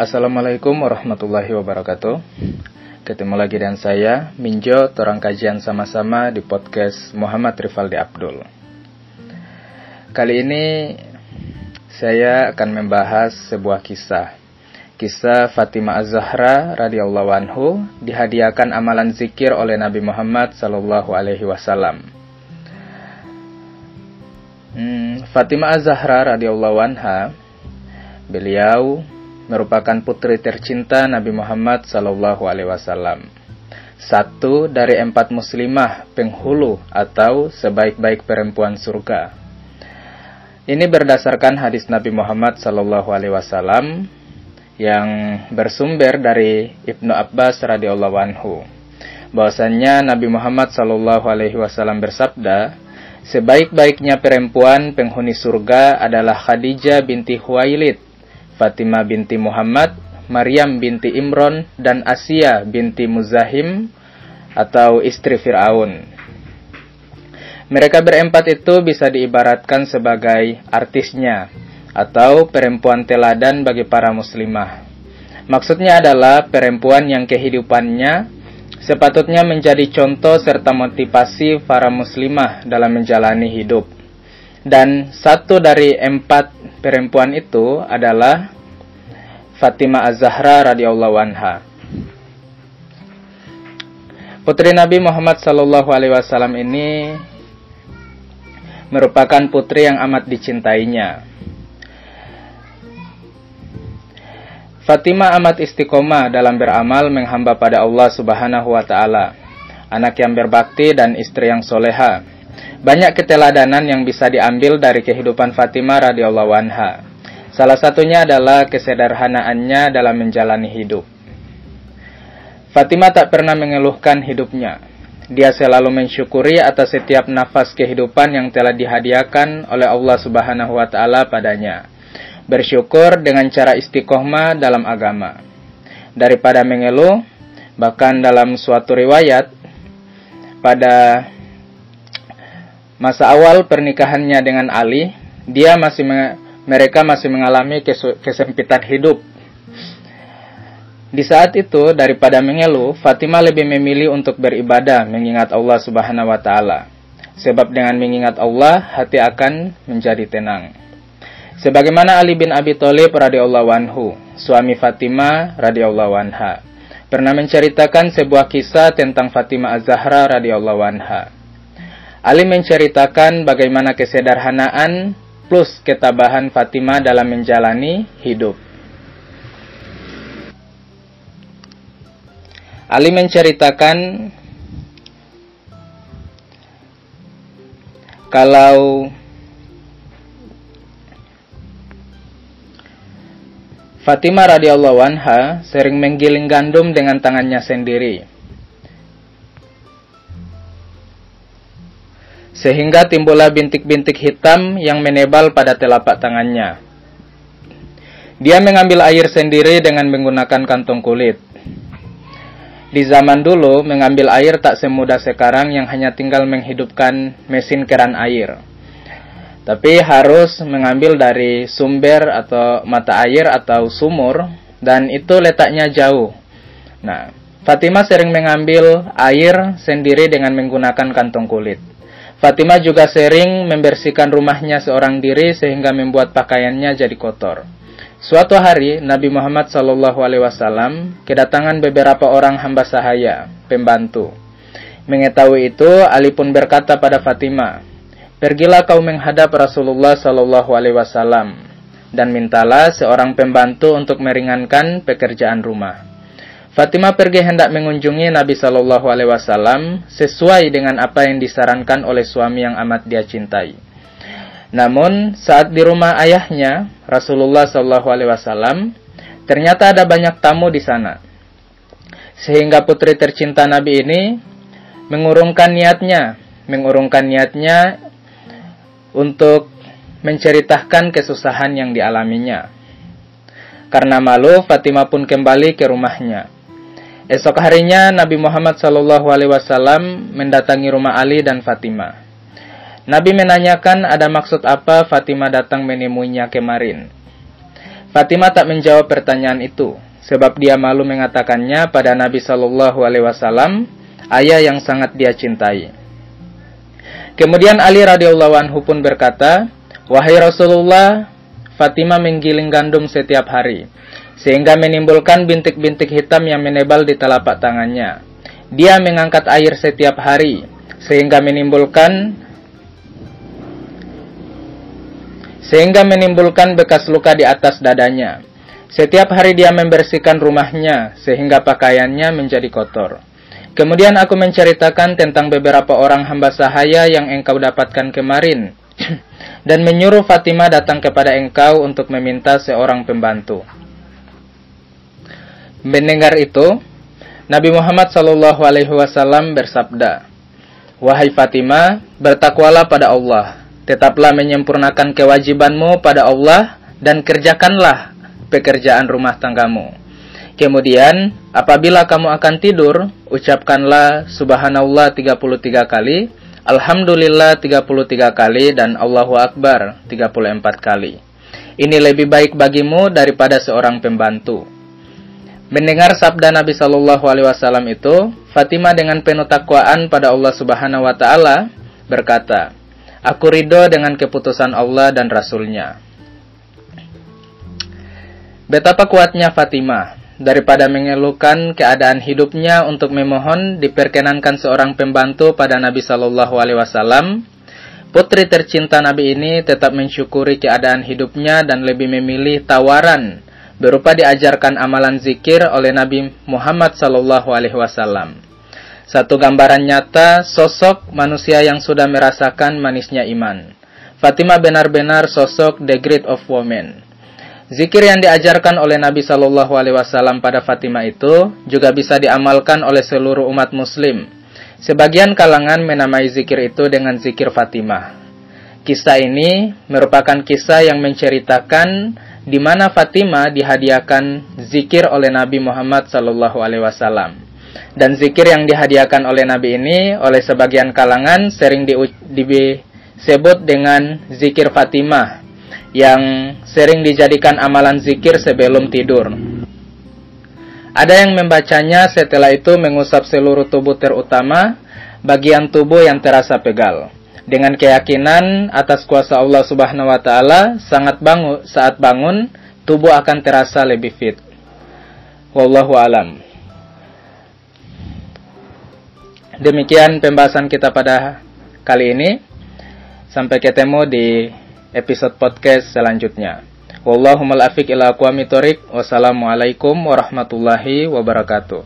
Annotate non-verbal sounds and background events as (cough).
Assalamualaikum warahmatullahi wabarakatuh. Ketemu lagi dengan saya, Minjo, torang kajian sama-sama di podcast Muhammad Rivaldi Abdul. Kali ini saya akan membahas sebuah kisah. Kisah Fatimah Az-Zahra radhiyallahu anhu dihadiahkan amalan zikir oleh Nabi Muhammad sallallahu alaihi wasallam. Hmm, Fatimah Az-Zahra radhiyallahu anha beliau merupakan putri tercinta Nabi Muhammad sallallahu alaihi wasallam. Satu dari empat muslimah penghulu atau sebaik-baik perempuan surga. Ini berdasarkan hadis Nabi Muhammad sallallahu alaihi wasallam yang bersumber dari Ibnu Abbas radhiyallahu anhu. Bahwasanya Nabi Muhammad sallallahu alaihi wasallam bersabda, Sebaik-baiknya perempuan penghuni surga adalah Khadijah binti Huwailid, Fatimah binti Muhammad, Maryam binti Imron, dan Asia binti Muzahim atau istri Fir'aun. Mereka berempat itu bisa diibaratkan sebagai artisnya atau perempuan teladan bagi para muslimah. Maksudnya adalah perempuan yang kehidupannya sepatutnya menjadi contoh serta motivasi para muslimah dalam menjalani hidup. Dan satu dari empat perempuan itu adalah Fatimah Az-Zahra radhiyallahu anha. Putri Nabi Muhammad sallallahu alaihi wasallam ini merupakan putri yang amat dicintainya. Fatimah amat istiqomah dalam beramal menghamba pada Allah Subhanahu wa taala. Anak yang berbakti dan istri yang soleha. Banyak keteladanan yang bisa diambil dari kehidupan Fatimah radhiyallahu anha. Salah satunya adalah kesederhanaannya dalam menjalani hidup. Fatimah tak pernah mengeluhkan hidupnya. Dia selalu mensyukuri atas setiap nafas kehidupan yang telah dihadiahkan oleh Allah Subhanahu wa taala padanya bersyukur dengan cara istiqomah dalam agama. Daripada mengeluh, bahkan dalam suatu riwayat, pada masa awal pernikahannya dengan Ali, dia masih mereka masih mengalami kesempitan hidup. Di saat itu, daripada mengeluh, Fatimah lebih memilih untuk beribadah mengingat Allah Subhanahu wa taala. Sebab dengan mengingat Allah, hati akan menjadi tenang. Sebagaimana Ali bin Abi Thalib radhiyallahu anhu, suami Fatimah radhiyallahu anha, pernah menceritakan sebuah kisah tentang Fatimah Az-Zahra radhiyallahu anha. Ali menceritakan bagaimana kesederhanaan plus ketabahan Fatimah dalam menjalani hidup. Ali menceritakan kalau Fatimah radhiyallahu anha sering menggiling gandum dengan tangannya sendiri. Sehingga timbullah bintik-bintik hitam yang menebal pada telapak tangannya. Dia mengambil air sendiri dengan menggunakan kantong kulit. Di zaman dulu, mengambil air tak semudah sekarang yang hanya tinggal menghidupkan mesin keran air tapi harus mengambil dari sumber atau mata air atau sumur dan itu letaknya jauh. Nah, Fatimah sering mengambil air sendiri dengan menggunakan kantong kulit. Fatimah juga sering membersihkan rumahnya seorang diri sehingga membuat pakaiannya jadi kotor. Suatu hari Nabi Muhammad SAW kedatangan beberapa orang hamba sahaya, pembantu. Mengetahui itu, Ali pun berkata pada Fatimah, Pergilah kau menghadap Rasulullah Wasallam dan mintalah seorang pembantu untuk meringankan pekerjaan rumah. Fatimah pergi hendak mengunjungi Nabi Sallallahu Alaihi Wasallam sesuai dengan apa yang disarankan oleh suami yang amat dia cintai. Namun saat di rumah ayahnya Rasulullah Sallallahu Alaihi Wasallam ternyata ada banyak tamu di sana, sehingga putri tercinta Nabi ini mengurungkan niatnya, mengurungkan niatnya untuk menceritakan kesusahan yang dialaminya. Karena malu, Fatimah pun kembali ke rumahnya. Esok harinya Nabi Muhammad SAW mendatangi rumah Ali dan Fatimah. Nabi menanyakan ada maksud apa Fatimah datang menemuinya kemarin. Fatimah tak menjawab pertanyaan itu, sebab dia malu mengatakannya pada Nabi Shallallahu Alaihi Wasallam, ayah yang sangat dia cintai. Kemudian Ali radhiyallahu anhu pun berkata, wahai Rasulullah, Fatimah menggiling gandum setiap hari, sehingga menimbulkan bintik-bintik hitam yang menebal di telapak tangannya. Dia mengangkat air setiap hari, sehingga menimbulkan sehingga menimbulkan bekas luka di atas dadanya. Setiap hari dia membersihkan rumahnya sehingga pakaiannya menjadi kotor. Kemudian aku menceritakan tentang beberapa orang hamba sahaya yang engkau dapatkan kemarin (clears throat) dan menyuruh Fatimah datang kepada engkau untuk meminta seorang pembantu. Mendengar itu, Nabi Muhammad Shallallahu Alaihi Wasallam bersabda, Wahai Fatimah, bertakwalah pada Allah Tetaplah menyempurnakan kewajibanmu pada Allah dan kerjakanlah pekerjaan rumah tanggamu. Kemudian, apabila kamu akan tidur, ucapkanlah subhanallah 33 kali, alhamdulillah 33 kali, dan Allahu Akbar 34 kali. Ini lebih baik bagimu daripada seorang pembantu. Mendengar sabda Nabi Shallallahu Alaihi Wasallam itu, Fatimah dengan penuh takwaan pada Allah Subhanahu Wa Taala berkata, Aku ridho dengan keputusan Allah dan Rasulnya. Betapa kuatnya Fatimah, daripada mengeluhkan keadaan hidupnya untuk memohon diperkenankan seorang pembantu pada Nabi Shallallahu Alaihi Wasallam, putri tercinta Nabi ini tetap mensyukuri keadaan hidupnya dan lebih memilih tawaran berupa diajarkan amalan zikir oleh Nabi Muhammad Shallallahu Alaihi Wasallam. Satu gambaran nyata sosok manusia yang sudah merasakan manisnya iman. Fatimah benar-benar sosok the great of women. Zikir yang diajarkan oleh Nabi Shallallahu Alaihi Wasallam pada Fatimah itu juga bisa diamalkan oleh seluruh umat Muslim. Sebagian kalangan menamai zikir itu dengan zikir Fatimah. Kisah ini merupakan kisah yang menceritakan di mana Fatimah dihadiahkan zikir oleh Nabi Muhammad Shallallahu Alaihi Wasallam. Dan zikir yang dihadiahkan oleh Nabi ini oleh sebagian kalangan sering disebut dengan zikir Fatimah yang sering dijadikan amalan zikir sebelum tidur. Ada yang membacanya setelah itu mengusap seluruh tubuh terutama bagian tubuh yang terasa pegal. Dengan keyakinan atas kuasa Allah Subhanahu wa taala, sangat bangun saat bangun tubuh akan terasa lebih fit. Wallahu alam. Demikian pembahasan kita pada kali ini. Sampai ketemu di episode podcast selanjutnya. Wallahumul afiq ila aqwamit Wassalamualaikum warahmatullahi wabarakatuh.